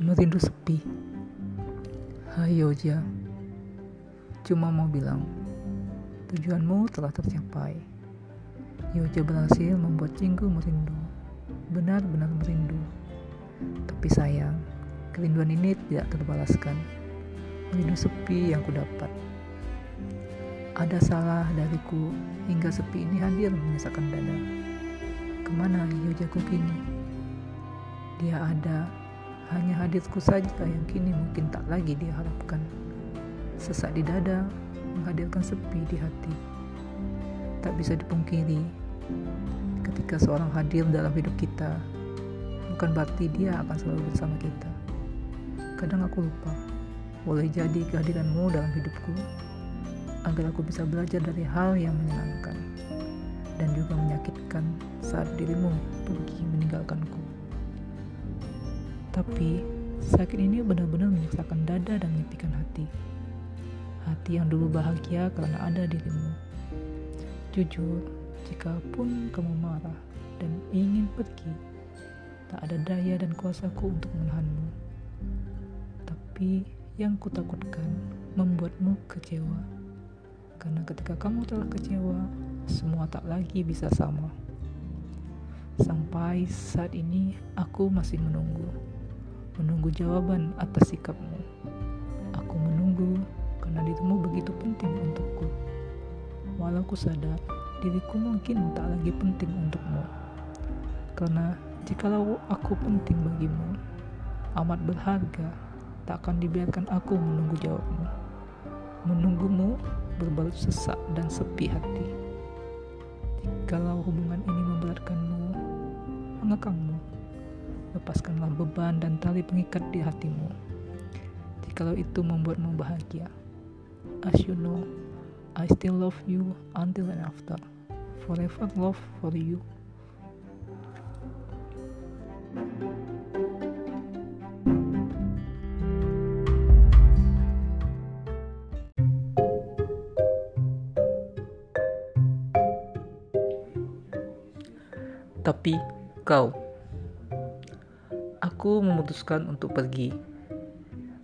Merindu sepi. Hai Yoja, cuma mau bilang, tujuanmu telah tercapai. Yoja berhasil membuat Cinggu merindu, benar-benar merindu. Tapi sayang, kerinduan ini tidak terbalaskan. Merindu sepi yang kudapat. Ada salah dariku hingga sepi ini hadir menyisakan dada. Ke mana Yojaku kini? Dia ada hanya hadirku saja yang kini mungkin tak lagi diharapkan. Sesak di dada menghadirkan sepi di hati. Tak bisa dipungkiri, ketika seorang hadir dalam hidup kita, bukan berarti dia akan selalu bersama kita. Kadang aku lupa, boleh jadi kehadiranmu dalam hidupku agar aku bisa belajar dari hal yang menyenangkan dan juga menyakitkan saat dirimu pergi meninggalkanku. Tapi sakit ini benar-benar menyiksakan dada dan menyepikan hati. Hati yang dulu bahagia karena ada dirimu. Jujur, jika pun kamu marah dan ingin pergi, tak ada daya dan kuasaku untuk menahanmu. Tapi yang kutakutkan membuatmu kecewa. Karena ketika kamu telah kecewa, semua tak lagi bisa sama. Sampai saat ini aku masih menunggu menunggu jawaban atas sikapmu. Aku menunggu karena dirimu begitu penting untukku. Walau ku sadar diriku mungkin tak lagi penting untukmu. Karena jikalau aku penting bagimu, amat berharga, tak akan dibiarkan aku menunggu jawabmu. Menunggumu berbalut sesak dan sepi hati. Jikalau hubungan ini memberatkanmu, mengekangmu, lepaskanlah beban dan tali pengikat di hatimu. Jikalau itu membuatmu bahagia. As you know, I still love you until and after. Forever love for you. Tapi kau Aku memutuskan untuk pergi,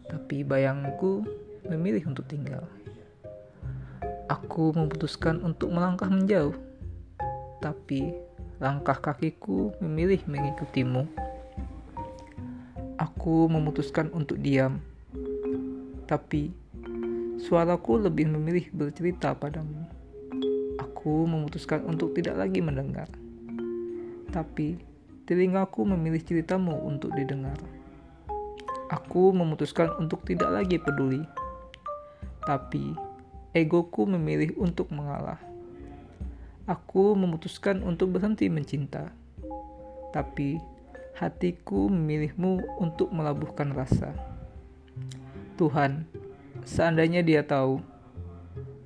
tapi bayangku memilih untuk tinggal. Aku memutuskan untuk melangkah menjauh, tapi langkah kakiku memilih mengikutimu. Aku memutuskan untuk diam, tapi suaraku lebih memilih bercerita padamu. Aku memutuskan untuk tidak lagi mendengar, tapi telingaku memilih ceritamu untuk didengar. Aku memutuskan untuk tidak lagi peduli, tapi egoku memilih untuk mengalah. Aku memutuskan untuk berhenti mencinta, tapi hatiku memilihmu untuk melabuhkan rasa. Tuhan, seandainya dia tahu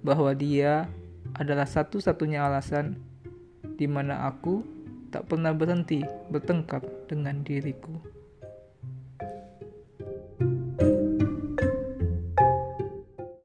bahwa dia adalah satu-satunya alasan di mana aku tak pernah berhenti bertengkar dengan diriku.